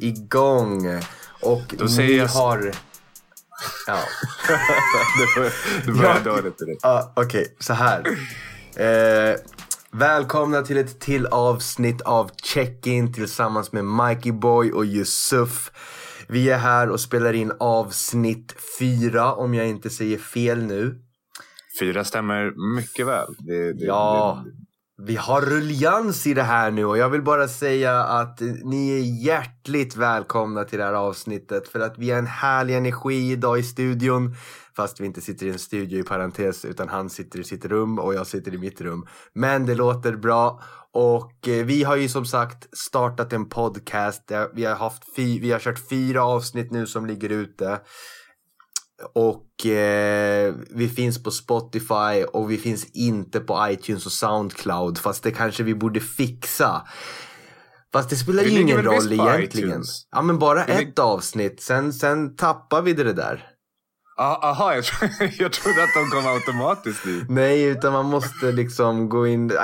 vi igång. Och Då ni jag- har... Ja, Du börjar Ja. dåligt ja okej. så här. Eh, välkomna till ett till avsnitt av Check-In tillsammans med Mikey Boy och Yusuf. Vi är här och spelar in avsnitt fyra om jag inte säger fel nu. Fyra stämmer mycket väl. Det, det, Ja. det, vi har rullians i det här nu och jag vill bara säga att ni är hjärtligt välkomna till det här avsnittet för att vi har en härlig energi idag i studion. Fast vi inte sitter i en studio i parentes utan han sitter i sitt rum och jag sitter i mitt rum. Men det låter bra och eh, vi har ju som sagt startat en podcast. Vi har, haft fy, vi har kört fyra avsnitt nu som ligger ute. Och eh, vi finns på Spotify och vi finns inte på iTunes och Soundcloud. Fast det kanske vi borde fixa. Fast det spelar ju ingen roll egentligen. iTunes? Ja men bara Vi ett avsnitt. Sen, sen tappar vi det där. Ah, aha, jag, tro, jag trodde att de kom automatiskt dit. Nej, utan man måste liksom gå in. I,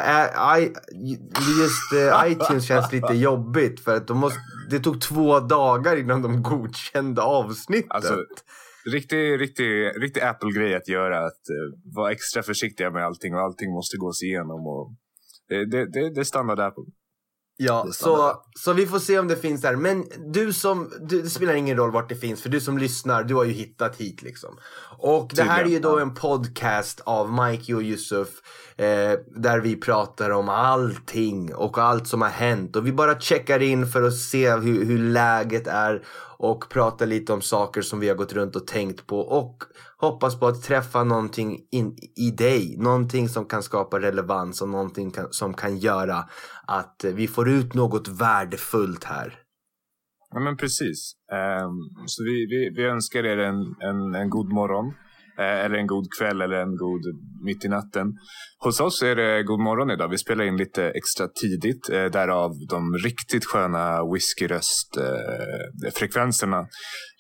just eh, iTunes känns lite jobbigt för att de måste, det tog två dagar innan de godkände avsnittet. Alltså, Riktig, riktig, riktig Apple-grej att göra. Att eh, vara extra försiktiga med allting och allting måste gås igenom. Och det, det, det, det är standard Apple. Ja, så, så vi får se om det finns där. Men du som, du, det spelar ingen roll vart det finns för du som lyssnar, du har ju hittat hit liksom. Och det här är ju då en podcast av Mikey och Yusuf. Eh, där vi pratar om allting och allt som har hänt. Och vi bara checkar in för att se hur, hur läget är. Och prata lite om saker som vi har gått runt och tänkt på. Och hoppas på att träffa någonting in, i dig. Någonting som kan skapa relevans och någonting kan, som kan göra att eh, vi får ut något värdefullt här. Ja, men precis. Ehm, så vi, vi, vi önskar er en, en, en god morgon. eh, eller en god kväll eller en god mitt i natten. Hos oss är det god morgon idag. Vi spelar in lite extra tidigt. Eh, därav de riktigt sköna whiskyröstfrekvenserna. Eh,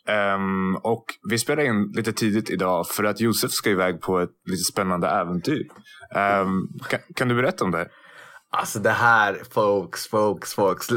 Um, och vi spelar in lite tidigt idag för att Josef ska iväg på ett lite spännande äventyr. Um, kan, kan du berätta om det? Alltså det här, folks, folks, folks.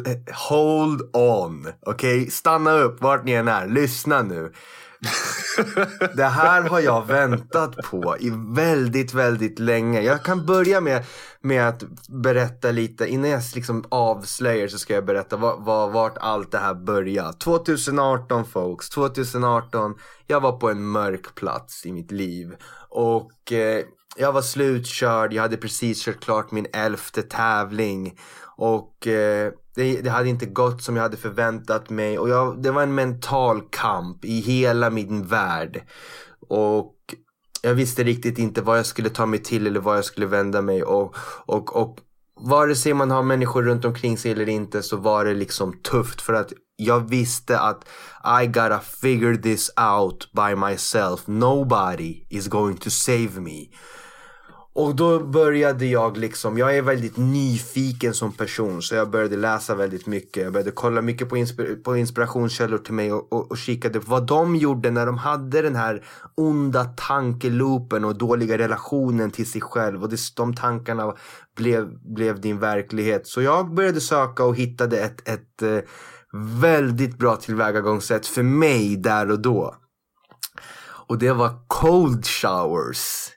Hold on. Okej, stanna upp vart ni än är. Lyssna nu. Det här har jag väntat på i väldigt, väldigt länge. Jag kan börja med, med att berätta lite. Innan jag liksom avslöjar så ska jag berätta var, var, vart allt det här började. 2018 folks, 2018. Jag var på en mörk plats i mitt liv. Och eh, jag var slutkörd. Jag hade precis kört klart min elfte tävling. Och eh, det, det hade inte gått som jag hade förväntat mig. Och jag, det var en mental kamp i hela min värld. Och jag visste riktigt inte vad jag skulle ta mig till eller vad jag skulle vända mig. Och, och, och vare sig man har människor runt omkring sig eller inte så var det liksom tufft. För att jag visste att I gotta figure this out by myself. Nobody is going to save me. Och då började jag liksom, jag är väldigt nyfiken som person så jag började läsa väldigt mycket. Jag började kolla mycket på, inspir på inspirationskällor till mig och, och, och kikade på vad de gjorde när de hade den här onda tankeloopen och dåliga relationen till sig själv. Och det, de tankarna blev, blev din verklighet. Så jag började söka och hittade ett, ett eh, väldigt bra tillvägagångssätt för mig där och då. Och det var cold showers.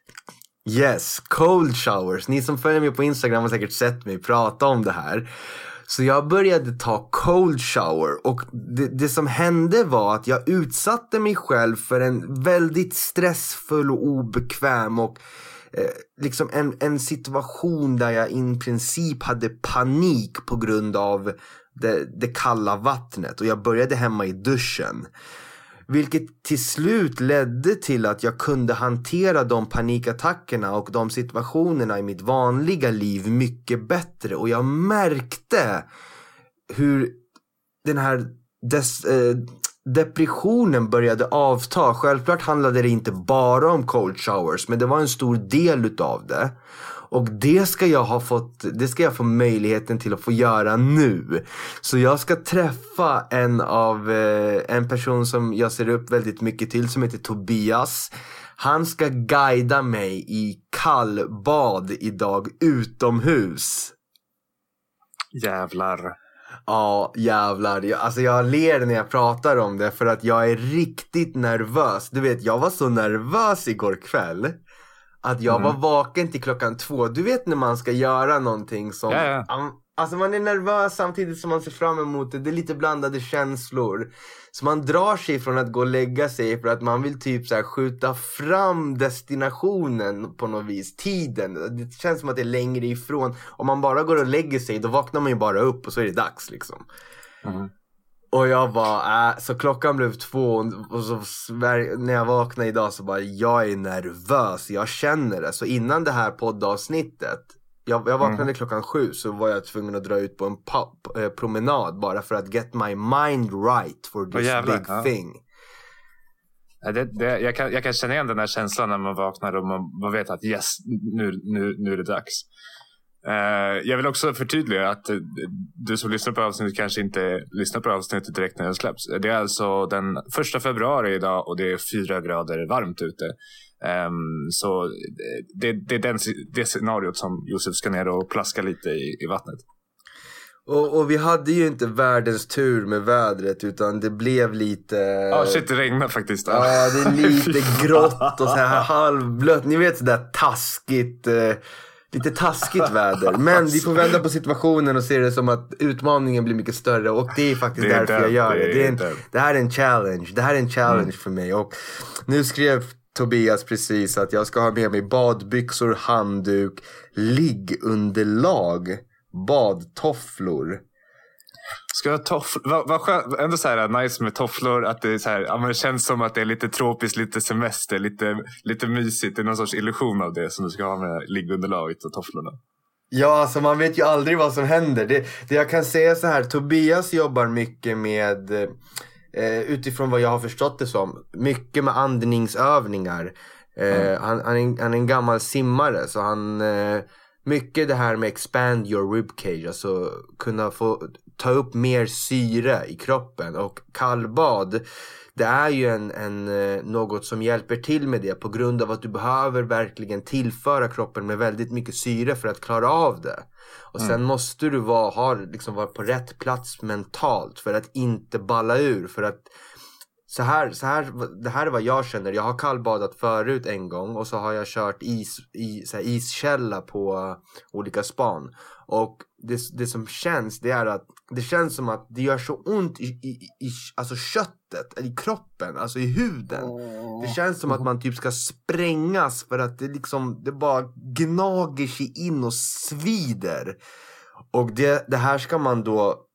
Yes, cold showers. Ni som följer mig på Instagram har säkert sett mig prata om det här. Så jag började ta cold shower och det, det som hände var att jag utsatte mig själv för en väldigt stressfull och obekväm och eh, liksom en, en situation där jag i princip hade panik på grund av det, det kalla vattnet och jag började hemma i duschen. Vilket till slut ledde till att jag kunde hantera de panikattackerna och de situationerna i mitt vanliga liv mycket bättre. Och jag märkte hur den här des, eh, depressionen började avta. Självklart handlade det inte bara om cold showers, men det var en stor del utav det. Och det ska jag ha fått, det ska jag få möjligheten till att få göra nu. Så jag ska träffa en av, eh, en person som jag ser upp väldigt mycket till som heter Tobias. Han ska guida mig i kallbad idag utomhus. Jävlar. Ja, jävlar. Jag, alltså jag ler när jag pratar om det för att jag är riktigt nervös. Du vet, jag var så nervös igår kväll. Att jag Mm. var vaken till klockan två. Du vet när man ska göra någonting som... Ja, ja. Alltså man är nervös samtidigt som man ser fram emot det. Det är lite blandade känslor. Så man drar sig från att gå och lägga sig för att man vill typ så skjuta fram destinationen på något vis. Tiden. Det känns som att det är längre ifrån. Om man bara går och lägger sig då vaknar man ju bara upp och så är det dags liksom. Mm. Och jag bara, äh, så klockan blev två och så när jag vaknade idag så bara, jag är nervös, jag känner det. Så innan det här poddavsnittet, jag, jag vaknade klockan sju så var jag tvungen att dra ut på en eh, promenad bara för att get my mind right for this jävlar, big ja. thing. Ja, Det, det, jag, kan, jag kan känna igen den här känslan när man vaknar och man, man vet att yes, nu, nu, nu är det dags. Eh, jag vill också förtydliga att eh, du som lyssnar på avsnittet kanske inte lyssnar på avsnittet direkt när det släpps. Det är alltså den första februari idag och det är fyra grader varmt ute. Ehm, så det, det är den, det scenariot som Josef ska ner och plaska lite i, i vattnet. Och, och vi hade ju inte världens tur med vädret utan det blev lite... Ja, shit det regnar faktiskt. Ja, det är lite grått och så här halvblött. Ni vet sådär taskigt. Lite taskigt väder. Men vi får vända på situationen och se det som att utmaningen blir mycket större. Och det är faktiskt Det är därför jag den, gör det. det Det, en, det här är en challenge. Det här är en challenge för mig. Och nu skrev Tobias precis att jag ska ha med mig badbyxor, handduk, liggunderlag, badtofflor. Ska jag ha tofflor? Vad vad skönt, ändå så här nice med tofflor. Att det, är så här, ja, men det känns som att det är lite tropiskt, lite semester, lite, lite mysigt. Det är någon sorts illusion av det som du ska ha med liggunderlaget och tofflorna. Ja, alltså man vet ju aldrig vad som händer. Det, det jag kan säga så här, Tobias jobbar mycket med, eh, utifrån vad jag har förstått det som, mycket med andningsövningar. Eh, han, han, är en, han är en gammal simmare, så han, eh, mycket det här med expand your ribcage, alltså kunna få ta upp mer syre i kroppen. Och kallbad, det är ju en, en, eh, något som hjälper till med det på grund av att du behöver verkligen tillföra kroppen med väldigt mycket syre för att klara av det. Och sen måste du vara, ha, liksom vara på rätt plats mentalt för att inte balla ur. För att så här, så här, det här är vad jag känner. Jag har kallbadat förut en gång och så har jag kört is, i, så iskälla på olika span. Och det, det som känns det är att det känns som att det gör så ont i, i, i alltså köttet, i kroppen, alltså i huden. Det känns som att man typ ska sprängas för att det liksom, det bara gnager sig in och svider. Och det, det här ska man då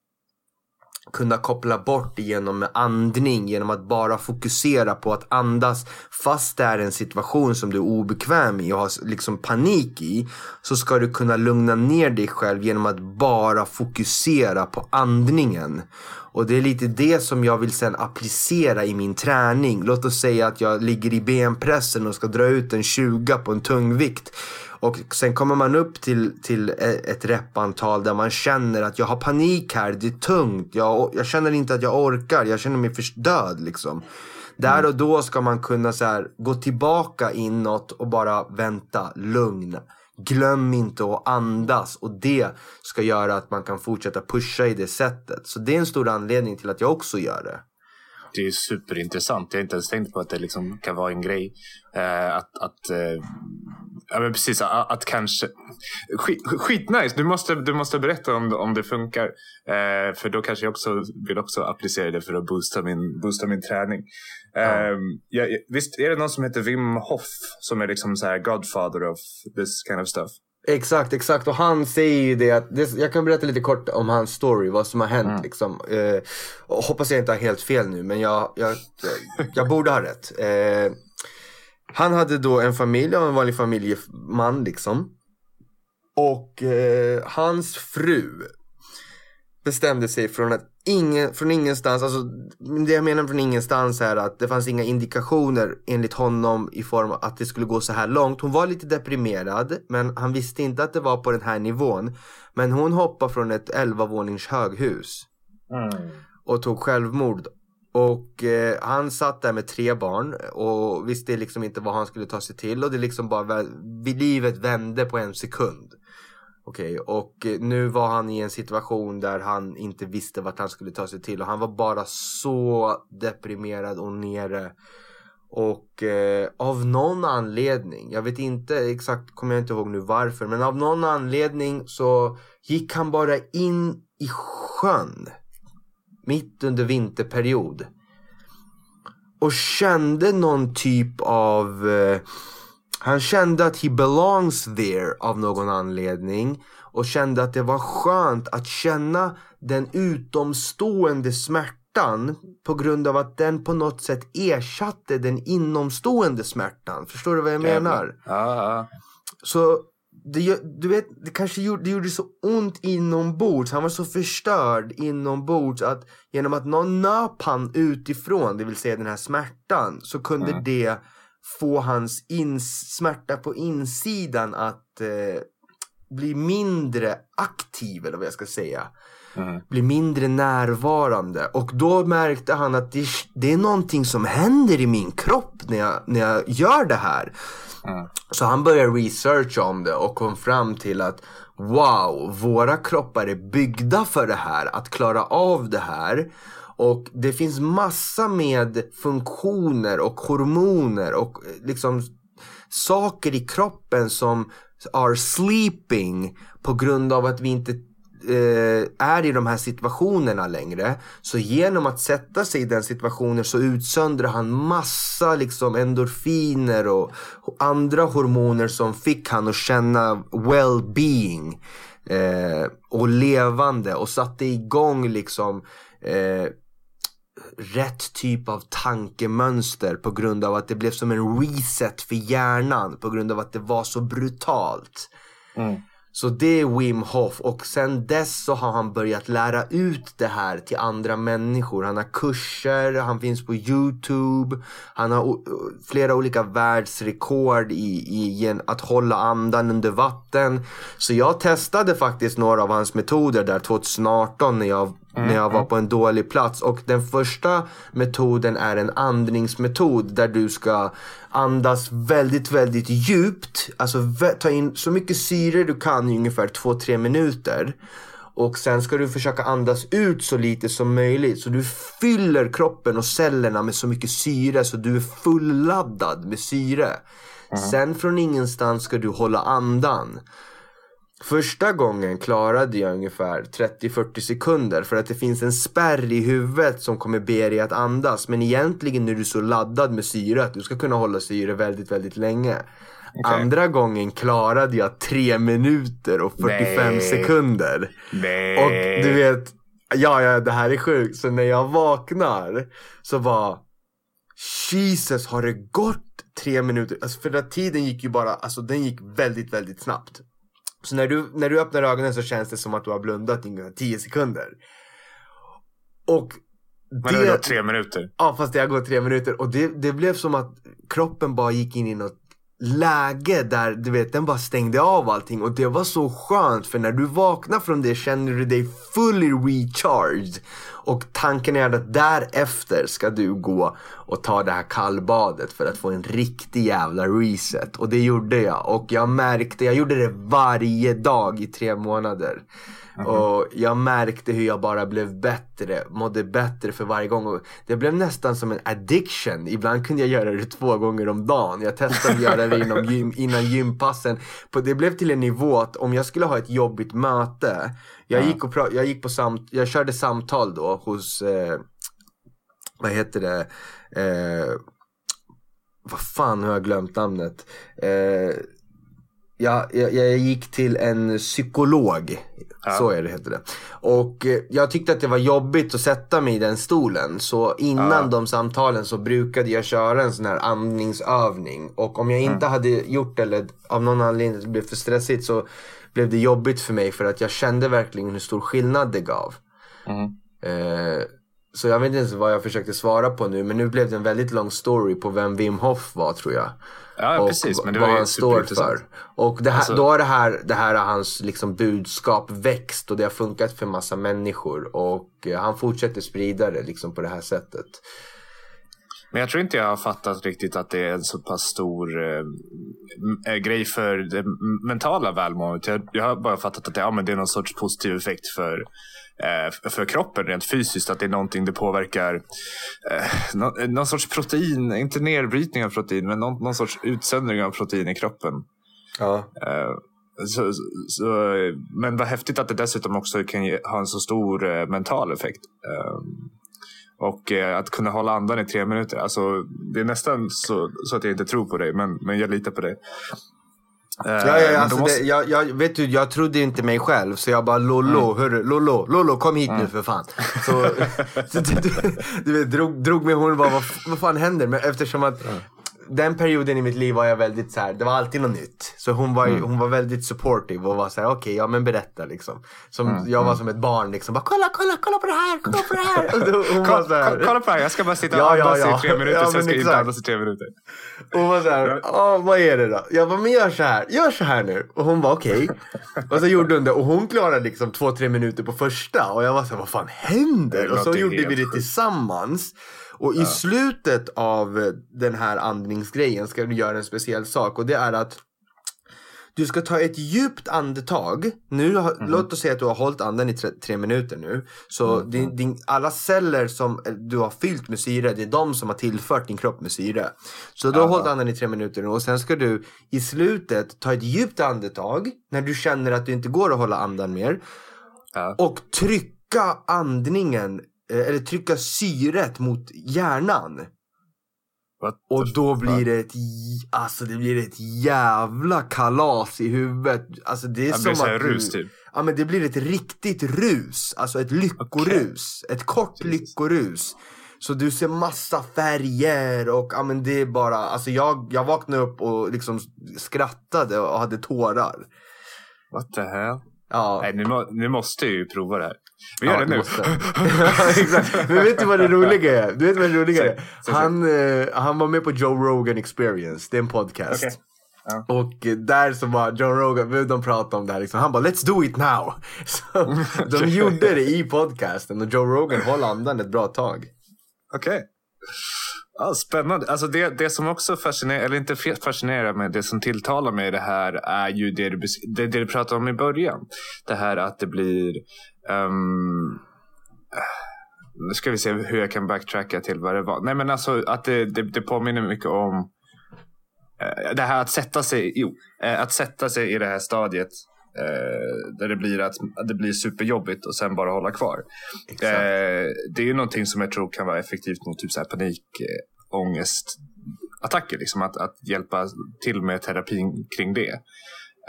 kunna koppla bort genom andning, genom att bara fokusera på att andas fast det är en situation som du är obekväm i och har liksom panik i så ska du kunna lugna ner dig själv genom att bara fokusera på andningen. Och det är lite det som jag vill sen applicera i min träning. Låt oss säga att jag ligger i benpressen och ska dra ut en 20 på en tungvikt. Och sen kommer man upp till, till e- ett repantal där man känner att jag har panik här, det är tungt, jag, jag känner inte att jag orkar, jag känner mig för död liksom. Där och då ska man kunna så här, gå tillbaka inåt och bara vänta, lugn. Glöm inte att andas och det ska göra att man kan fortsätta pusha i det sättet. Så det är en stor anledning till att jag också gör det. Det är superintressant. Jag har inte ens tänkt på att det liksom kan vara en grej. Eh, att, att, eh, ja, men precis, att, att kanske... Skit, skitnice! Du måste, du måste berätta om, om det funkar. Eh, för då kanske jag också vill också applicera det för att boosta min, boosta min träning. Eh, ja, visst är det någon som heter Wim Hof som är liksom så här godfather of this kind of stuff? Exakt, exakt. Och han säger ju det att, det, jag kan berätta lite kort om hans story, vad som har hänt Mm. liksom. Eh, och hoppas jag inte har helt fel nu, men jag, jag, jag, jag borde ha rätt. Eh, han hade då en familj, han var en vanlig familjeman liksom. Och eh, hans fru bestämde sig från att ingen, från ingenstans, alltså det jag menar från ingenstans är att det fanns inga indikationer enligt honom i form av att det skulle gå så här långt. Hon var lite deprimerad men han visste inte att det var på den här nivån. Men hon hoppade från ett 11 vånings höghus och tog självmord. Och eh, han satt där med tre barn och visste liksom inte vad han skulle ta sig till och det liksom bara, livet vände på en sekund. Okej, och eh, nu var han i en situation där han inte visste vart han skulle ta sig till och han var bara så deprimerad och nere. Och eh, av någon anledning, jag vet inte exakt, kommer jag inte ihåg nu varför, men av någon anledning så gick han bara in i sjön. Mitt under vinterperiod. Och kände någon typ av eh, han kände att he belongs there av någon anledning och kände att det var skönt att känna den utomstående smärtan på grund av att den på något sätt ersatte den inomstående smärtan. Förstår du vad jag menar? Ja, ja. Så det, du vet, det kanske gjorde, det gjorde så ont inombords. Han var så förstörd inombords att genom att någon nöp han utifrån, det vill säga den här smärtan, så kunde Mm. det få hans ins- smärta på insidan att eh, bli mindre aktiv, eller vad jag ska säga. Mm. Bli mindre närvarande. Och då märkte han att det, det är någonting som händer i min kropp när jag, när jag gör det här. Mm. Så han började researcha om det och kom fram till att wow, våra kroppar är byggda för det här, att klara av det här. Och det finns massa med funktioner och hormoner och eh, liksom saker i kroppen som are sleeping på grund av att vi inte Eh, är i de här situationerna längre. Så genom att sätta sig i den situationen så utsöndrar han massa liksom endorfiner och, andra hormoner som fick han att känna well-being eh, och levande och satte igång liksom eh, rätt typ av tankemönster på grund av att det blev som en reset för hjärnan på grund av att det var så brutalt. Mm. Så det är Wim Hof och sen dess så har han börjat lära ut det här till andra människor. Han har kurser, han finns på Youtube, han har flera olika världsrekord i, i att hålla andan under vatten. Så jag testade faktiskt några av hans metoder där 2018 när jag, när jag var på en dålig plats. Och den första metoden är en andningsmetod där du ska andas väldigt, väldigt djupt. Alltså ta in så mycket syre du kan i ungefär 2-3 minuter. Och sen ska du försöka andas ut så lite som möjligt. Så du fyller kroppen och cellerna med så mycket syre så du är fulladdad med syre. Sen från ingenstans ska du hålla andan. Första gången klarade jag ungefär 30-40 sekunder för att det finns en spärr i huvudet som kommer be dig att andas. Men egentligen är du så laddad med syre att du ska kunna hålla syre väldigt, väldigt länge. Andra gången klarade jag 3 minuter och 45 Nej. sekunder. Nej. Och du vet, ja, ja, det här är sjukt. Så när jag vaknar så var Jesus, har det gått tre minuter? Alltså för att tiden gick ju bara, alltså den gick väldigt, väldigt snabbt. Så när du, när du öppnar ögonen så känns det som att du har blundat i ungefär 10 sekunder. Och Men det har gått tre minuter. Ja, fast det har gått tre minuter. Och det, det blev som att kroppen bara gick in i något läge där du vet, den bara stängde av allting. Och det var så skönt för när du vaknar från det känner du dig fully recharged. Och tanken är att därefter ska du gå och ta det här kallbadet för att få en riktig jävla reset. Och det gjorde jag. Och jag märkte, jag gjorde det varje dag i tre månader. Och jag märkte hur jag bara blev bättre, mådde bättre för varje gång. Och det blev nästan som en addiction. Ibland kunde jag göra det två gånger om dagen. Jag testade att göra det inom gym, innan gympassen. Det blev till en nivå att om jag skulle ha ett jobbigt möte. Jag, gick, och jag, gick på samt, jag körde samtal då hos, eh, vad heter det, eh, vad fan nu har jag glömt namnet. Eh, jag, jag, jag gick till en psykolog. Ja. Så är det heter det. Och eh, jag tyckte att det var jobbigt att sätta mig i den stolen. Så innan Ja. de samtalen så brukade jag köra en sån här andningsövning. Och om jag inte hade gjort det eller av någon anledning det blev för stressigt så blev det jobbigt för mig. För att jag kände verkligen hur stor skillnad det gav. Mm. Eh, så jag vet inte ens vad jag försökte svara på nu. Men nu blev det en väldigt lång story på vem Wim Hof var tror jag. Ja, precis. Men det vad han står för. Och det här, Alltså- då har det här, det här hans liksom budskap växt och det har funkat för massa människor. Och eh, han fortsätter sprida det liksom på det här sättet. Men jag tror inte jag har fattat riktigt att det är en så pass stor eh, grej för det mentala välmåendet. Jag, jag har bara fattat att det, ja, men det är någon sorts positiv effekt för, för kroppen rent fysiskt. Att det är någonting det påverkar. Eh, någon, någon sorts protein, inte nedbrytning av protein, men någon, någon sorts utsöndring av protein i kroppen. Ja. Eh, så, så, men vad häftigt att det dessutom också kan ge, ha en så stor eh, mental effekt. Eh, och eh, att kunna hålla andan i tre minuter. Alltså, det är nästan så, så att jag inte tror på dig, men, men jag litar på dig. Eh, Ja, ja, alltså måste- det, jag, jag, vet du, jag trodde inte mig själv så jag bara Lollo, hörru, Lollo, Lollo kom hit nu för fan. Så, så du, du, vet, drog, drog mig hon bara vad, vad fan händer? Men eftersom att den perioden i mitt liv var jag väldigt så här, det var alltid något nytt. Så hon var, ju- hon var väldigt supportive och var så här, okej, ja men berätta liksom. Som, Jag var som ett barn liksom, bara kolla, kolla, kolla på det här, kolla på det här. Och var Kolla, så här, kolla, på det här, jag ska bara sitta och Ja, ja, andas ja. i tre minuter, Ja, sen ska jag inte andas i tre minuter. Och hon var såhär, vad är det då? Jag bara, men gör så här, gör så här nu. Och hon var okej. Och så gjorde hon det och hon klarade liksom två, tre minuter på första. Och jag var såhär, vad fan händer? Och så gjorde vi det tillsammans. Och i slutet av den här andningsgrejen ska du göra en speciell sak. Och det är att du ska ta ett djupt andetag. Nu, Mhm. Låt oss säga att du har hållit andan i tre, tre minuter nu. Så Mhm. din, din, alla celler som eh, du har fyllt med syre, det är de som har tillfört din kropp med syre. Så du har hållit andan i tre minuter nu och sen ska du i slutet ta ett djupt andetag när du känner att du inte går att hålla andan mer. Ja. Och trycka andningen, eller trycka syret mot hjärnan. What Och då blir det ett, alltså det blir ett jävla kalas i huvudet. Alltså det är Det som blir att rus du, typ. Ja men det blir ett riktigt rus. Alltså ett lyckorus. Ett kort Jesus. lyckorus. Så du ser massa färger och ja men det är bara, alltså jag, jag vaknade upp och liksom skrattade och hade tårar. What the hell? Ja. Nej, nu, nu måste jag ju prova det här. Vi gör Ja, det nu. Exakt. Men vet du vad det roliga är? Du vet vad det roliga är? Han, eh, han var med på Joe Rogan Experience. Det är en podcast. Okej. Ja. Och där så var Joe Rogan, de pratade om det här liksom. Han bara let's do it now. Så de gjorde det i podcasten och Joe Rogan höll andan ett bra tag. Okej. Ja, spännande. Alltså det, det som också fascinerar, eller inte fascinerar mig, det som tilltalar mig i det här är ju det du, det, det du pratade om i början. Det här att det blir... Um, nu ska vi se hur jag kan backtracka till vad det var. Nej men alltså att det, det, det påminner mycket om eh, det här att sätta sig, jo, eh, att sätta sig i det här stadiet eh, där det blir att det blir superjobbigt och sen bara hålla kvar. Eh, det är ju någonting som jag tror kan vara effektivt mot typ så här panik, eh, ångest, attacker. Liksom, att, att hjälpa till med terapin kring det.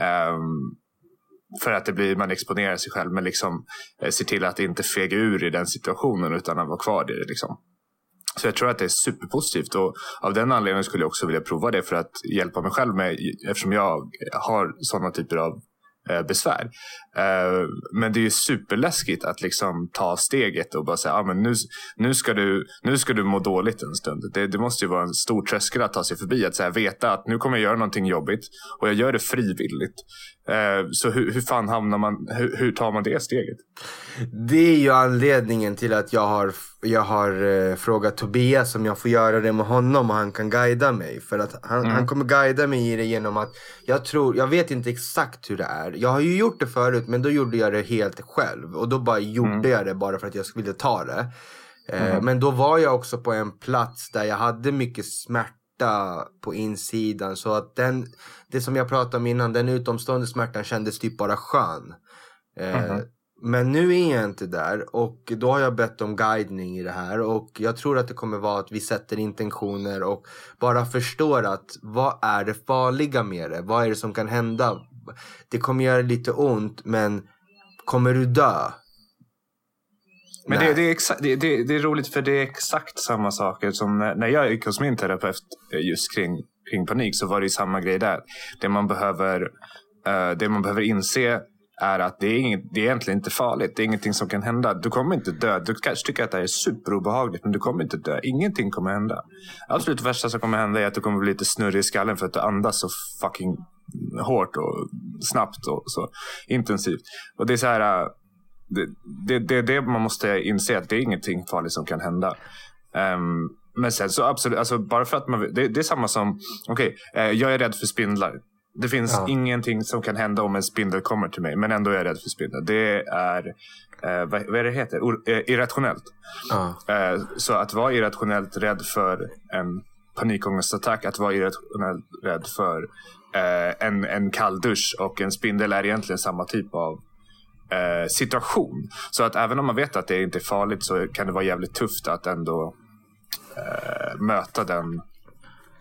Ehm, för att det blir, man exponerar sig själv men liksom eh, ser till att inte fega ur i den situationen utan att vara kvar i det. Liksom. Så jag tror att det är superpositivt och av den anledningen skulle jag också vilja prova det för att hjälpa mig själv med eftersom jag har sådana typer av eh, Eh, besvär. Eh, men det är ju superläskigt att liksom ta steget och bara säga ah, men nu, nu, ska du, nu ska du må dåligt en stund. Det, det måste ju vara en stor tröskel att ta sig förbi. Att så här, veta att nu kommer jag göra någonting jobbigt och jag gör det frivilligt. Eh, så hur, hur fan hamnar man, hur, hur tar man det steget? Det är ju anledningen till att jag har, jag har eh, frågat Tobias om jag får göra det med honom och han kan guida mig. För att han, Mm. han kommer guida mig i det genom att jag tror, jag vet inte exakt hur det är. Jag har ju gjort det förut men då gjorde jag det helt själv. Och då bara gjorde Mm. jag det bara för att jag ville ta det. Eh, Men då var jag också på en plats där jag hade mycket smärta på insidan. Så att den, det som jag pratade om innan, den utomstående smärtan kändes typ bara skön. Eh, Mhm. Men nu är jag inte där och då har jag bett om guidning i det här och jag tror att det kommer vara att vi sätter intentioner och bara förstår att vad är det farliga med det? Vad är det som kan hända? Det kommer göra lite ont men kommer du dö? Men det, det, är exa- det, det, det är roligt för det är exakt samma saker som när, när jag gick hos min terapeut eh, just kring, kring panik så var det ju samma grej där. Det man behöver, eh, det man behöver inse är att det är, inget, det är egentligen inte farligt. Det är ingenting som kan hända. Du kommer inte dö. Du kanske tycker att det här är superobehagligt men du kommer inte dö. Ingenting kommer hända. Absolut värsta som kommer hända är att du kommer bli lite snurrig i skallen för att du andas så fucking hårt och snabbt och så intensivt. Och det är så här... det, det, det det man måste inse att det är ingenting farligt som kan hända. Ehm, men sen så absolut, alltså bara för att man, det, det är samma som, okej, okay, eh, jag är rädd för spindlar. Det finns ja. ingenting som kan hända om en spindel kommer till mig, men ändå är jag rädd för spindlar. Det är, eh, vad, vad är det heter? Or, eh, irrationellt. Ja. Eh, så att vara irrationellt rädd för en panikångestattack, att vara irrationellt rädd för eh, en, en kall dusch och en spindel är egentligen samma typ av eh, situation. Så att även om man vet att det inte är farligt så kan det vara jävligt tufft att ändå eh, möta den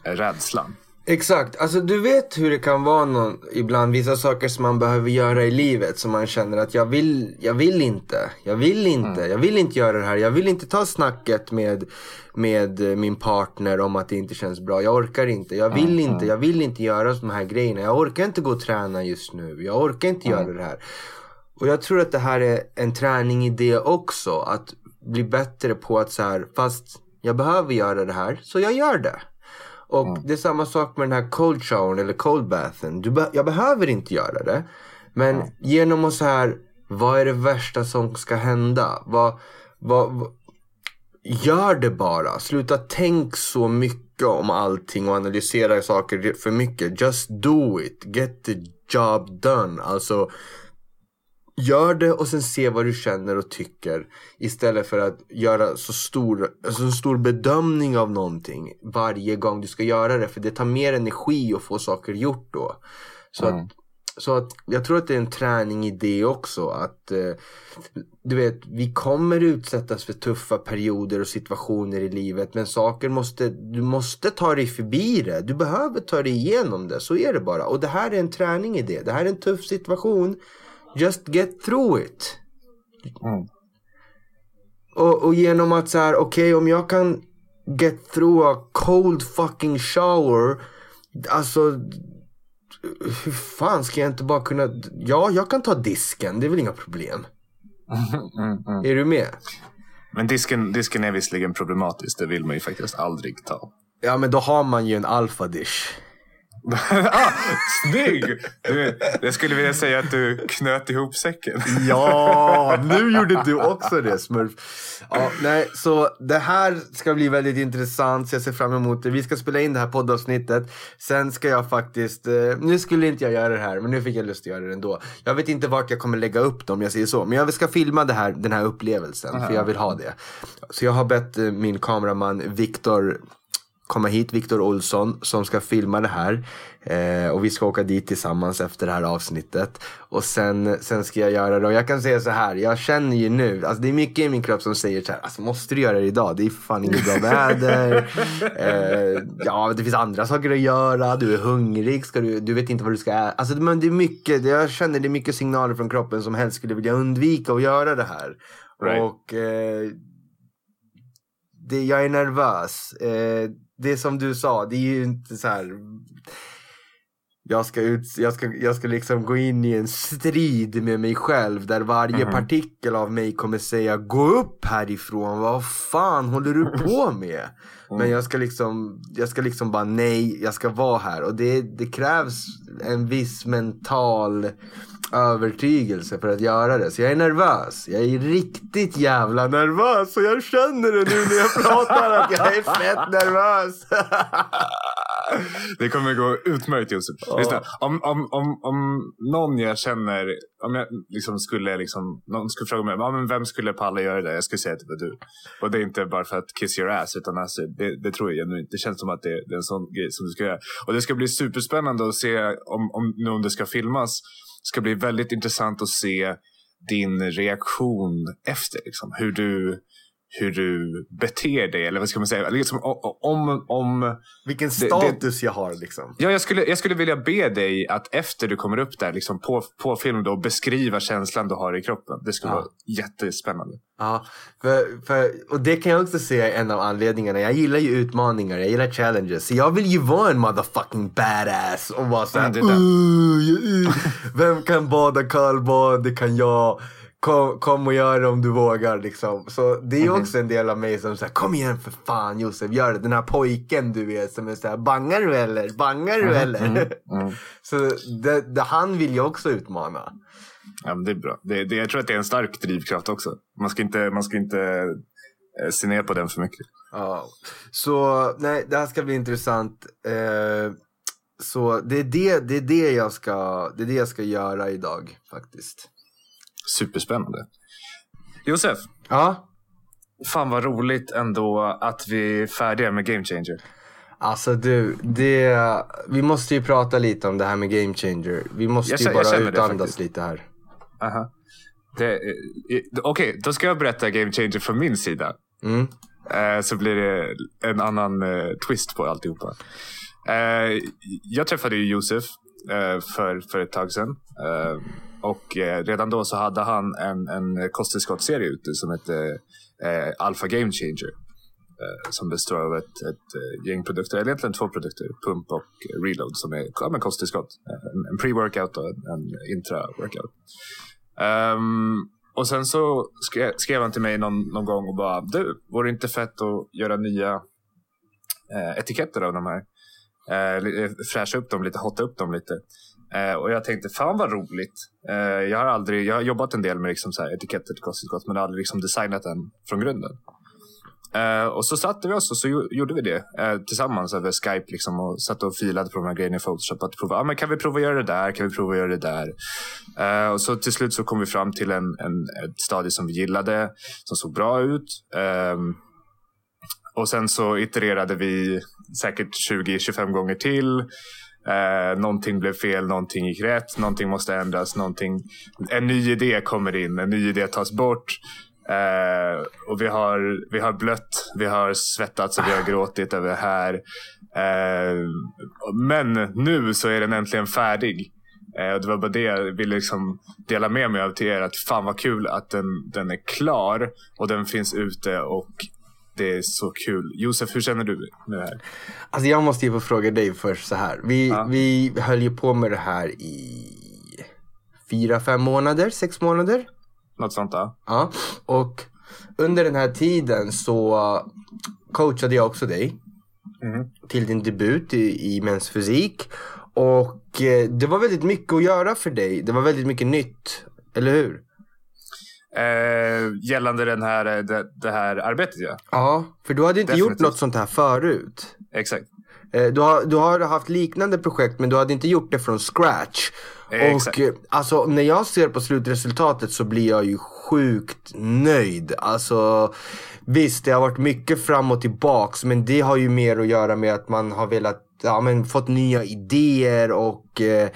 rädslan. Exakt, alltså du vet hur det kan vara någon, ibland vissa saker som man behöver göra i livet som man känner att jag vill, jag vill inte, jag vill inte, mm. jag vill inte göra det här, jag vill inte ta snacket med, med min partner om att det inte känns bra, jag orkar inte, jag vill mm. inte, jag vill inte göra de här grejerna, jag orkar inte gå och träna just nu, jag orkar inte mm. göra det här. Och jag tror att det här är en träning i det också, att bli bättre på att så här, fast jag behöver göra det här, så jag gör det. Och mm. det är samma sak med den här cold showern eller cold bathen. Du be jag behöver inte göra det. Men mm. genom att så här, vad är det värsta som ska hända? Vad, vad, vad, gör det bara. Sluta tänk så mycket om allting och analysera saker för mycket. Just do it. Get the job done. Alltså Gör det och sen se vad du känner och tycker. Istället för att göra så stor, så stor bedömning av någonting varje gång du ska göra det. För det tar mer energi att få saker gjort då. Så, mm. att, så att jag tror att det är en träning i det också. Att eh, du vet, vi kommer utsättas för tuffa perioder och situationer i livet. Men saker måste, du måste ta dig förbi det. Du behöver ta dig igenom det. Så är det bara. Och det här är en träning i det. Det här är en tuff situation. Just get through it. Mm. Och, och, genom att så här, okej okay, om jag kan get through a cold fucking shower. Alltså, hur fan ska jag inte bara kunna, ja jag kan ta disken, det är väl inga problem. Mm, mm, är du med? Men disken, disken är visserligen problematisk, det vill man ju faktiskt aldrig ta. Ja men då har man ju en alfa dish. ah, snygg! Du, jag skulle vilja säga att du knöt ihop säcken. ja, nu gjorde du också det smurf. Ja, nej, så det här ska bli väldigt intressant. Så jag ser fram emot det. Vi ska spela in det här poddavsnittet. Sen ska jag faktiskt, eh, nu skulle inte jag göra det här, men nu fick jag lust att göra det ändå. Jag vet inte vart jag kommer lägga upp dem, jag säger så. Men jag ska filma det här, den här upplevelsen, Aha. för jag vill ha det. Så jag har bett eh, min kameraman Viktor komma hit, Viktor Olsson, som ska filma det här. Eh, och vi ska åka dit tillsammans efter det här avsnittet. Och sen, sen ska jag göra det. Och jag kan säga så här, jag känner ju nu, alltså det är mycket i min kropp som säger så här, alltså måste du göra det idag? Det är fan inget bra väder. eh, ja, det finns andra saker att göra. Du är hungrig, ska du, du vet inte vad du ska äta. Alltså men det är mycket, jag känner det är mycket signaler från kroppen som helst skulle vilja undvika att göra det här. Right. Och eh, det, jag är nervös. Eh, det som du sa, det är ju inte så här. Jag ska, ut, jag, ska, jag ska liksom gå in i en strid med mig själv där varje mm. partikel av mig kommer säga gå upp härifrån, vad fan håller du på med? Mm. Men jag ska liksom, jag ska liksom bara nej, jag ska vara här och det, det krävs en viss mental övertygelse för att göra det. Så jag är nervös. Jag är riktigt jävla nervös. Och jag känner det nu när jag pratar att jag är fett nervös. Det kommer gå utmärkt Josef. Ja. om, om, om, om någon jag känner, om jag liksom skulle liksom, någon skulle fråga mig, ja, men vem skulle palla göra det? Jag skulle säga att det var du. Och det är inte bara för att kiss your ass, utan alltså, det, det tror jag genuint. Det känns som att det, det, är en sån grej som du ska göra. Och det ska bli superspännande att se om, om, nu om det ska filmas ska bli väldigt intressant att se din reaktion efter. Liksom. Hur, du, hur du beter dig. Eller vad ska man säga? Liksom, om, om, Vilken status det, jag har. Liksom. Ja, jag, skulle, jag skulle vilja be dig att efter du kommer upp där liksom, på, på film då, beskriva känslan du har i kroppen. Det skulle ja. vara jättespännande. Ja, för, för, och det kan jag också säga är en av anledningarna. Jag gillar ju utmaningar, jag gillar challenges. Så jag vill ju vara en motherfucking badass och vara såhär, mm, vem kan bada kallbad? Det kan jag. Kom, kom och gör det om du vågar liksom. Så det är mm. också en del av mig som säger kom igen för fan Josef, gör det. Den här pojken du vet som är såhär, bangar du eller? Bangar du mm. eller? Mm. mm. Så det, det, han vill ju också utmana. Ja, men det är bra. Det, det, jag tror att det är en stark drivkraft också. Man ska inte, man ska inte eh, se ner på den för mycket. Ja. Så nej, det här ska bli intressant. Eh, så det är det, det är det jag ska, det är det jag ska göra idag faktiskt. Superspännande. Josef, Ja, fan vad roligt ändå att vi är färdiga med Game Changer. alltså du, det, vi måste ju prata lite om det här med Game Changer. Vi måste Jag ju bara det utandas lite här. Aha. Det, eh, Okej, då ska jag berätta Game Changer från min sida. Mm. Eh, så blir det en annan eh, twist på alltihopa. Eh, jag träffade ju Josef eh, för, för ett tag sedan. Och eh, redan då så hade han en, en kosttillskottsserie ute som hette eh, Alpha Game Changer. Eh, som består av ett, ett eh, gäng produkter, eller egentligen två produkter. Pump och Reload som är ja, men kosttillskott. En, en pre-workout och en, en intra-workout. Um, och sen så skrev, skrev han till mig någon, någon gång och bara Du, vore det inte fett att göra nya eh, etiketter av de här? Eh, fräscha upp dem lite, hotta upp dem lite. Eh, och jag tänkte, fan vad roligt. Eh, jag har aldrig, jag har jobbat en del med liksom så här etiketter till kosttillskott men aldrig liksom designat den från grunden. Eh, och så satte vi oss och så gjorde vi det eh, tillsammans över Skype liksom, och satt och filade på de här grejerna i Photoshop. Att prova, ah, men kan vi prova att göra det där? Kan vi prova att göra det där? Eh, och så till slut så kom vi fram till en, en, ett stadie som vi gillade, som såg bra ut. Ehm, och sen så itererade vi säkert 20-25 gånger till. Eh, någonting blev fel, någonting gick rätt, någonting måste ändras, någonting... En ny idé kommer in, en ny idé tas bort. Eh, och vi har, vi har blött, vi har svettats och vi har gråtit över det här. Eh, men nu så är den äntligen färdig. Eh, och det var bara det jag ville liksom dela med mig av till er. Att fan vad kul att den, den är klar och den finns ute och det är så kul. Josef, hur känner du med det här? Alltså jag måste ju få fråga dig först så här. Vi, Ja. vi höll ju på med det här i fyra, fem månader, sex månader. Något sånt då? Ja, och under den här tiden så coachade jag också dig Mhm. till din debut i, i Mäns fysik. Och eh, det var väldigt mycket att göra för dig. Det var väldigt mycket nytt, eller hur? Eh, gällande den här, eh, det, det här arbetet ja. Ja, för du hade inte gjort Definitivt. något sånt här förut. Exakt. Eh, Du har, du har haft liknande projekt men du hade inte gjort det från scratch. Eh, och exakt. eh, alltså när jag ser på slutresultatet så blir jag ju sjukt nöjd. Alltså visst det har varit mycket fram och tillbaks men det har ju mer att göra med att man har velat, ja men fått nya idéer och eh,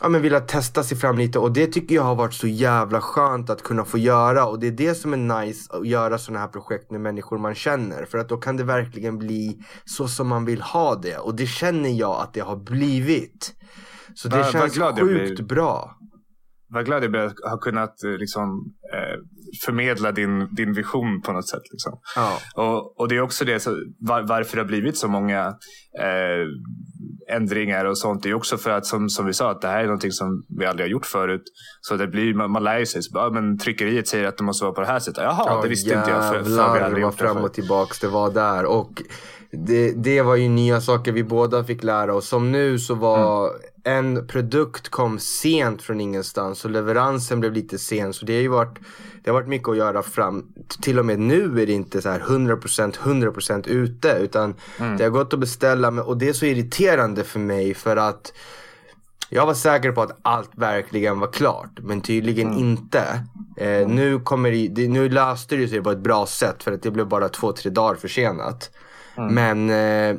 Ja men velat testa sig fram lite. Och det tycker jag har varit så jävla skönt att kunna få göra. Och det är det som är nice att göra sådana här projekt med människor man känner. För att då kan det verkligen bli så som man vill ha det. Och det känner jag att det har blivit. Så det vad känns jag sjukt bra. Vad glad jag blir att ha kunnat eh, liksom, eh, förmedla din, din vision på något sätt. Liksom. Ja. Och, och det är också det, så, var, varför det har blivit så många eh, ändringar och sånt. Det är också för att som, som vi sa, att det här är någonting som vi aldrig har gjort förut. Så det blir, man, man lär sig. Så bara, men tryckeriet säger att det måste vara på det här sättet. Jaha, det visste inte jag. För, för vi jävlar aldrig gjort det fram och tillbaks det var där. Och det, det var ju nya saker vi båda fick lära oss. Som nu så var en produkt kom sent från ingenstans och leveransen blev lite sen. Så det har ju varit, det har varit mycket att göra fram. Till och med nu är det inte så här 100% 100% ute. Utan det har gått att beställa. med- Och det är så irriterande för mig för att jag var säker på att allt verkligen var klart, men tydligen inte. Eh, nu, kommer det, nu löste det sig på ett bra sätt för att det blev bara två, tre dagar försenat. Mm. Men eh,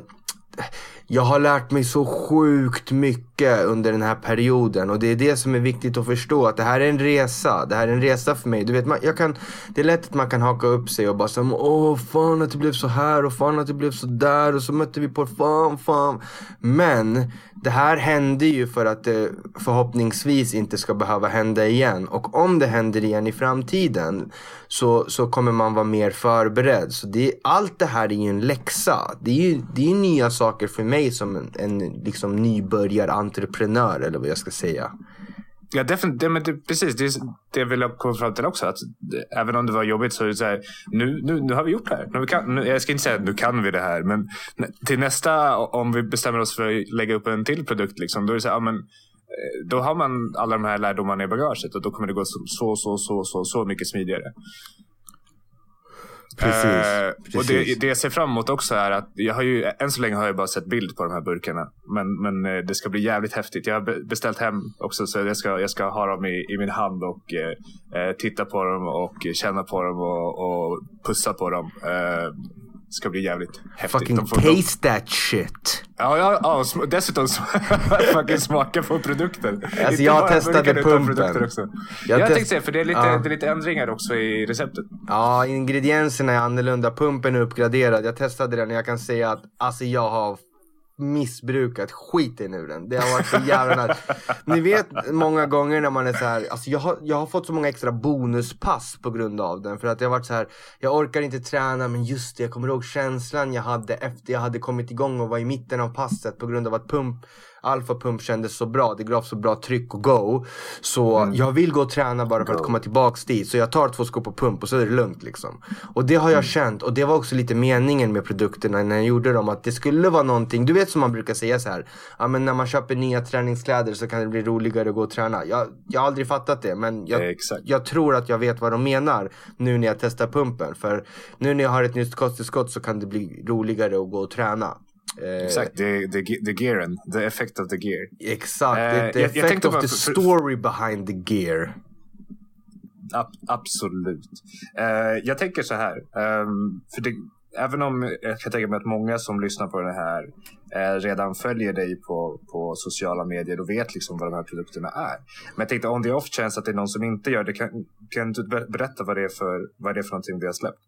jag har lärt mig så sjukt mycket under den här perioden och det är det som är viktigt att förstå att det här är en resa. Det här är en resa för mig. Du vet, man, jag kan, det är lätt att man kan haka upp sig och bara säga åh fan att det blev så här och fan att det blev så där och så mötte vi på fan fan. Men det här hände ju för att det förhoppningsvis inte ska behöva hända igen. Och om det händer igen i framtiden så, så kommer man vara mer förberedd. Så det, allt det här är ju en läxa. Det är ju det är nya saker för mig som en, en liksom entreprenör eller vad jag ska säga. Ja, definitivt. Det, men det, precis, det, det vill jag komma fram till också. Att det, även om det var jobbigt så är det så här, nu, nu, nu har vi gjort det här. Nu kan, nu, jag ska inte säga att nu kan vi det här, men till nästa, om vi bestämmer oss för att lägga upp en till produkt, liksom, då är det så här, ja, men, eh, då har man alla de här lärdomarna i bagaget och då kommer det gå så, så, så, så, så, så mycket smidigare. Precis, Eh, och det, det jag ser fram emot också är att jag har ju, än så länge har jag bara sett bild på de här burkarna. Men, men eh, det ska bli jävligt häftigt. Jag har be- beställt hem också så jag ska, jag ska ha dem i, i min hand och eh, eh, titta på dem och känna på dem och, och pussa på dem. Eh, ska bli jävligt häftigt. Fucking taste that shit. Ja, ja, ja sm- dessutom fucking smaka på produkten. Alltså, Inte jag testade pumpen. Också. Jag Jag, tänkte säga, för det är, lite, Ja. det är lite ändringar också i receptet. Ja, ingredienserna är annorlunda. Pumpen är uppgraderad. Jag testade den och jag kan säga att alltså jag har missbrukat skiten ur den. Det har varit så jävla nice. Ni vet många gånger när man är så här, alltså jag har, jag har fått så många extra bonuspass på grund av den. För att det har varit så här, jag orkar inte träna men just det, jag kommer ihåg känslan jag hade efter jag hade kommit igång och var i mitten av passet på grund av att pump Alfa pump kändes så bra, det gav så bra tryck och go. Så jag vill gå och träna bara för att komma tillbaks dit. Så jag tar två skor på pump och så är det lugnt liksom. Och det har jag känt och det var också lite meningen med produkterna när jag gjorde dem. Att det skulle vara någonting, du vet som man brukar säga så här. Ja men när man köper nya träningskläder så kan det bli roligare att gå och träna. Jag, jag har aldrig fattat det men jag, jag tror att jag vet vad de menar nu när jag testar pumpen. För nu när jag har ett nytt kosttillskott så kan det bli roligare att gå och träna. Eh, Exakt, the, the, the gearen. The effect of the gear. Exakt, Eh, the jag- jag effect tänkte of bara the för- story behind the gear. Ab- absolut. Eh, jag tänker så här. ehm, för det, även om jag kan tänka mig att många som lyssnar på det här eh, redan följer dig på, på sociala medier och vet liksom vad de här produkterna är. Men jag tänkte on the off chance att det är någon som inte gör det. Kan, kan du ber- berätta vad det, är för, vad det är för någonting vi har släppt?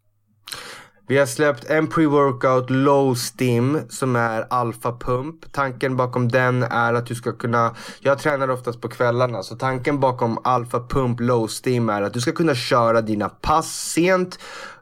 Vi har släppt en pre-workout low stim som är alfa pump. Tanken bakom den är att du ska kunna, jag tränar oftast på kvällarna, så tanken bakom alfa pump low stim är att du ska kunna köra dina pass sent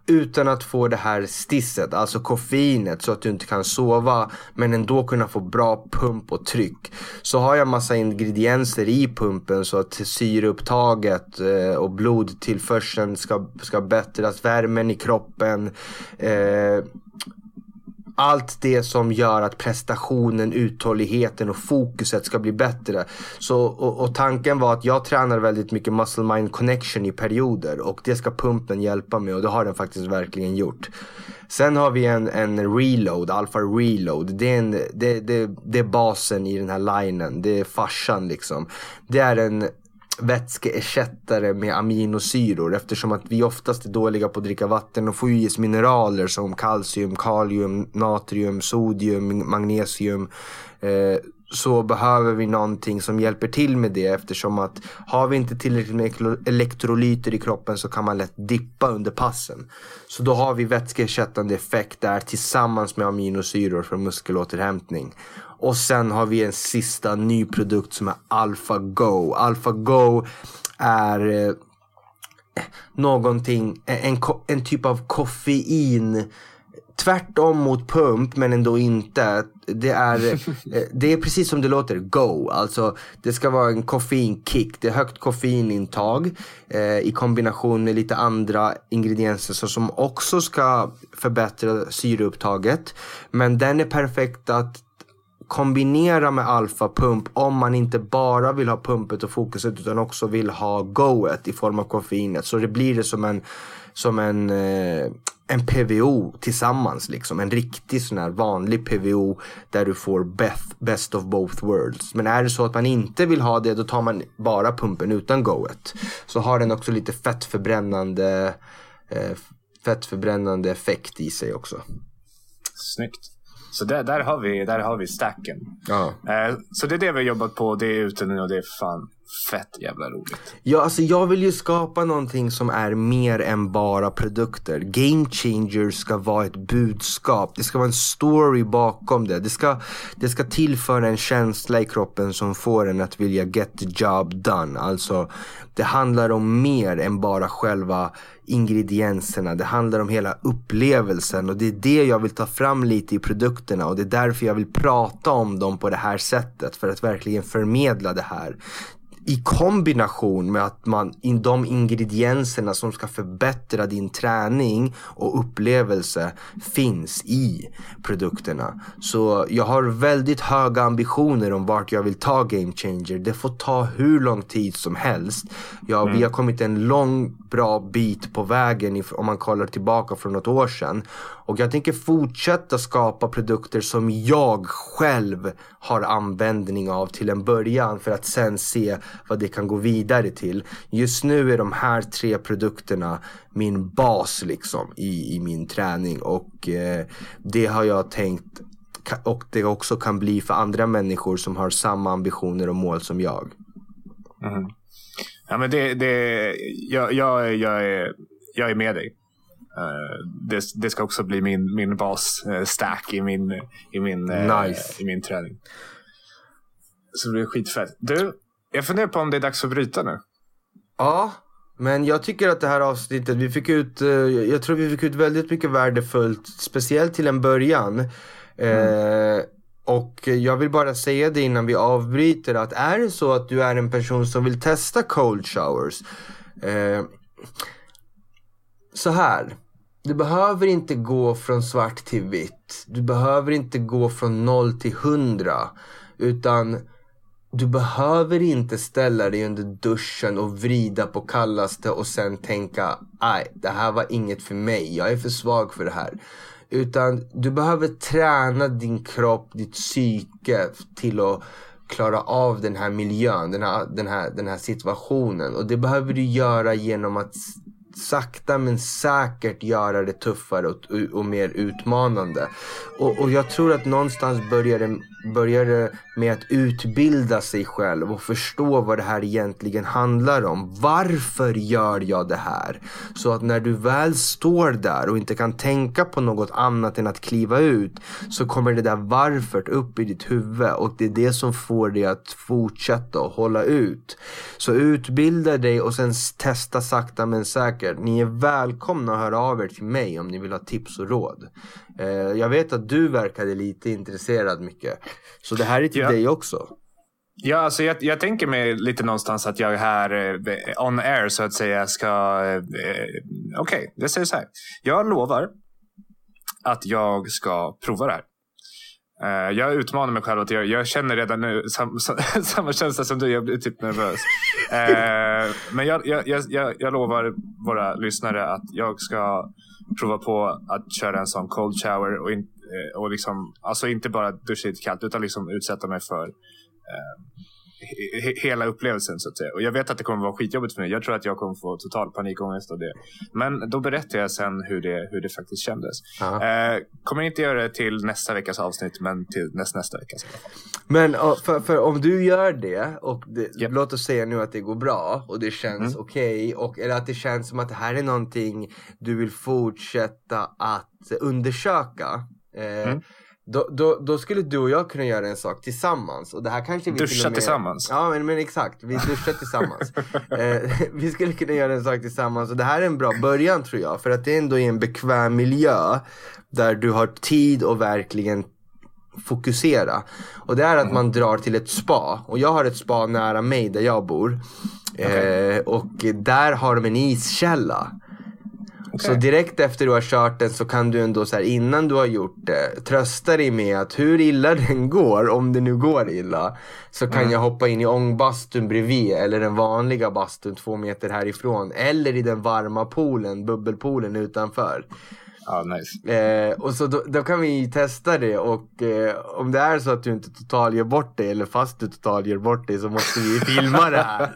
utan att få det här stisset, alltså koffeinet så att du inte kan sova men ändå kunna få bra pump och tryck. Så har jag massa ingredienser i pumpen så att syreupptaget eh, och blodtillförseln ska, ska bättras, värmen i kroppen. Eh, allt det som gör att prestationen, uthålligheten och fokuset ska bli bättre. Så, och, och tanken var att jag tränar väldigt mycket muscle mind connection i perioder och det ska pumpen hjälpa med och det har den faktiskt verkligen gjort. Sen har vi en, en reload, alfa reload. Det är, en, det, det, det är basen i den här linen. Det är farsan liksom. Det är en vätskeersättare med aminosyror eftersom att vi oftast är dåliga på att dricka vatten och får ju i oss mineraler som kalcium, kalium, natrium, sodium, magnesium. Eh, så behöver vi någonting som hjälper till med det eftersom att har vi inte tillräckligt med elektrolyter i kroppen så kan man lätt dippa under passen. Så då har vi vätskeersättande effekt där tillsammans med aminosyror för muskelåterhämtning. Och sen har vi en sista ny produkt som är Alpha Go. Alpha Go är eh, någonting, en, ko- en typ av koffein Tvärtom mot pump men ändå inte. Det är, eh, det är precis som det låter, go. Alltså det ska vara en koffeinkick. Det är högt koffeinintag eh, i kombination med lite andra ingredienser som också ska förbättra syreupptaget. Men den är perfekt att kombinera med alfapump om man inte bara vill ha pumpet och fokuset utan också vill ha goet i form av koffeinet. Så det blir det som en, som en, eh, en PVO tillsammans liksom. En riktig sån här vanlig PVO där du får best, best of both worlds. Men är det så att man inte vill ha det då tar man bara pumpen utan goet. Så har den också lite fettförbrännande, eh, fettförbrännande effekt i sig också. Snyggt. Så där, där, har vi, där har vi stacken. Ja. Eh, så det är det vi har jobbat på. Det är ute nu och det är fan fett jävla roligt. Ja, alltså jag vill ju skapa någonting som är mer än bara produkter. Game changers ska vara ett budskap. Det ska vara en story bakom det. Det ska, det ska tillföra en känsla i kroppen som får en att vilja get the job done. Alltså, det handlar om mer än bara själva ingredienserna. Det handlar om hela upplevelsen och det är det jag vill ta fram lite i produkterna och det är därför jag vill prata om dem på det här sättet för att verkligen förmedla det här i kombination med att man, in de ingredienserna som ska förbättra din träning och upplevelse finns i produkterna. Så jag har väldigt höga ambitioner om vart jag vill ta Game Changer. Det får ta hur lång tid som helst. Ja, mm. Vi har kommit en lång bra bit på vägen om man kollar tillbaka från något år sedan. Och jag tänker fortsätta skapa produkter som jag själv har användning av till en början för att sen se vad det kan gå vidare till. Just nu är de här tre produkterna min bas liksom i, i min träning och eh, det har jag tänkt och det också kan bli för andra människor som har samma ambitioner och mål som jag. Mm. Ja, men det, det, jag, jag, jag, är, jag är med dig. Uh, det, det, ska också bli min, min bas-stack i min, i, min, uh, nice. i min träning. Så det blir skitfett. Du, jag funderar på om det är dags att bryta nu. Ja, men jag tycker att det här avsnittet, vi fick ut, jag tror vi fick ut väldigt mycket värdefullt, speciellt till en början. Mm. Och jag vill bara säga det innan vi avbryter att är det så att du är en person som vill testa cold showers. Eh, så här. Du behöver inte gå från svart till vitt. Du behöver inte gå från noll till hundra. Utan du behöver inte ställa dig under duschen och vrida på kallaste och sen tänka, nej, det här var inget för mig. Jag är för svag för det här. Utan du behöver träna din kropp, ditt psyke till att klara av den här miljön, den här, den här, den här situationen. Och det behöver du göra genom att sakta men säkert göra det tuffare och, och mer utmanande. Och, och, jag tror att någonstans börjar det, börjar med att utbilda sig själv och förstå vad det här egentligen handlar om. Varför gör jag det här? Så att när du väl står där och inte kan tänka på något annat än att kliva ut så kommer det där varför upp i ditt huvud och det är det som får dig att fortsätta och hålla ut. Så utbilda dig och sen testa sakta men säkert. Ni är välkomna att höra av er till mig om ni vill ha tips och råd. Eh, jag vet att du verkade lite intresserad mycket. Så det här är till ja. dig också. Ja, alltså jag, jag, tänker mig lite någonstans att jag här eh, on air så att säga ska... Eh, Okej, okay, jag säger så här. Jag lovar att jag ska prova det här. Uh, jag utmanar mig själv. Att jag, jag känner redan nu sam, sam, samma känsla som du. Jag blir typ nervös. uh, men jag, jag, jag, jag lovar våra lyssnare att jag ska prova på att köra en sån cold shower och, in, och liksom, alltså inte bara duscha lite kallt utan liksom utsätta mig för eh, he, hela upplevelsen så att säga. Och jag vet att det kommer vara skitjobbigt för mig. Jag tror att jag kommer få total panikångest av det. Men då berättar jag sen hur det, hur det faktiskt kändes. Eh, kommer inte göra det till nästa veckas avsnitt men till näst, nästa veckas. Men för, för om du gör det och det, yep. låt oss säga nu att det går bra och det känns mm. okej okay, eller att det känns som att det här är någonting du vill fortsätta att undersöka. Eh, mm. Då, då, då, skulle du och jag kunna göra en sak tillsammans. Och det här kanske vi Duscha med... tillsammans? Ja men, men exakt, vi duschar tillsammans. eh, vi skulle kunna göra en sak tillsammans och det här är en bra början tror jag. För att det ändå är en bekväm miljö. Där du har tid att verkligen fokusera. Och det är att man drar till ett spa. Och jag har ett spa nära mig där jag bor. Okay. Eh, och där har de en iskälla. Okay. Så direkt efter du har kört den så kan du ändå så här, innan du har gjort det trösta dig med att hur illa den går, om det nu går illa, så kan mm. jag hoppa in i ångbastun bredvid eller den vanliga bastun två meter härifrån. Eller i den varma poolen, bubbelpoolen utanför. Ja, nice. Eh, och så då, då, kan vi testa det och eh, om det är så att du inte total gör bort dig eller fast du total gör bort dig så måste vi filma det här.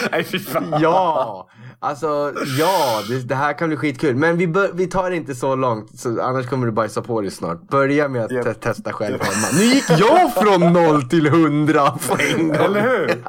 Nej fy fan. Ja, alltså ja, det, det, här kan bli skitkul. Men vi, bör, vi tar det inte så långt, så annars kommer du bajsa på dig snart. Börja med att yep. te testa själv hemma. Nu gick jag från noll till hundra på en gång. Eller hur?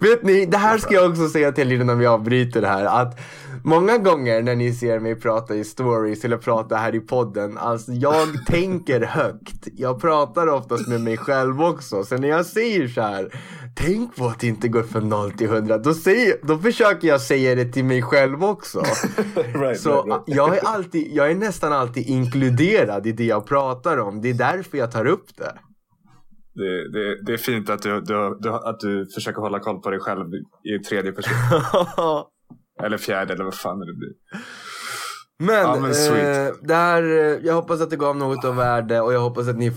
Vet ni, det här ska jag också säga till er innan vi avbryter det här. Att Många gånger när ni ser mig prata i stories eller prata här i podden, alltså jag tänker högt. Jag pratar oftast med mig själv också. Så när jag säger så här, tänk på att det inte går från 0 till 100. Då, säger, då försöker jag säga det till mig själv också. right, så right, right. Jag, är alltid, jag är nästan alltid inkluderad i det jag pratar om. Det är därför jag tar upp det. Det, det, det är fint att du, du, du, att du försöker hålla koll på dig själv i tredje person. eller fjärde eller vad fan det blir. Men, Ja, men eh, det här, eh, jag hoppas att det gav något av värde och jag hoppas att ni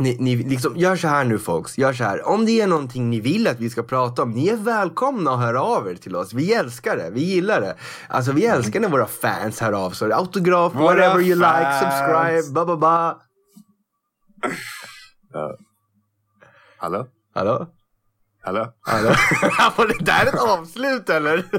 ni, ni liksom, gör så här nu folks, gör så här. Om det är någonting ni vill att vi ska prata om, ni är välkomna att höra av er till oss. Vi älskar det, vi gillar det. Alltså vi älskar när våra fans hör av sig. Autograf, Våra whatever you like, fans. subscribe, ba ba ba. Hallå? Hallå? Hallå? Hallå? Var det där ett avslut eller?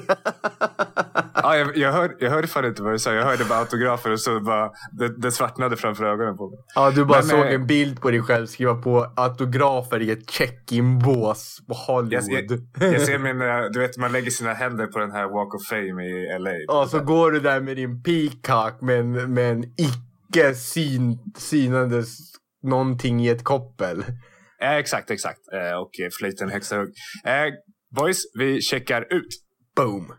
Ja, jag, jag, hör, jag hörde fan inte vad du sa. Jag hörde bara autografer och så bara det, det svartnade framför ögonen på mig. Ja, du bara Men, såg eh, en bild på dig själv skriva på autografer i ett check-in-bås på Jag, Hollywood. jag, jag ser min, eh, du vet man lägger sina händer på den här Walk of Fame i LA. Ja, så går du där med din peacock med en, med en icke syn, synandes någonting i ett koppel. Eh, exakt, exakt. Eh, och flöjten högsta hugg. Eh, boys, vi checkar ut. Boom!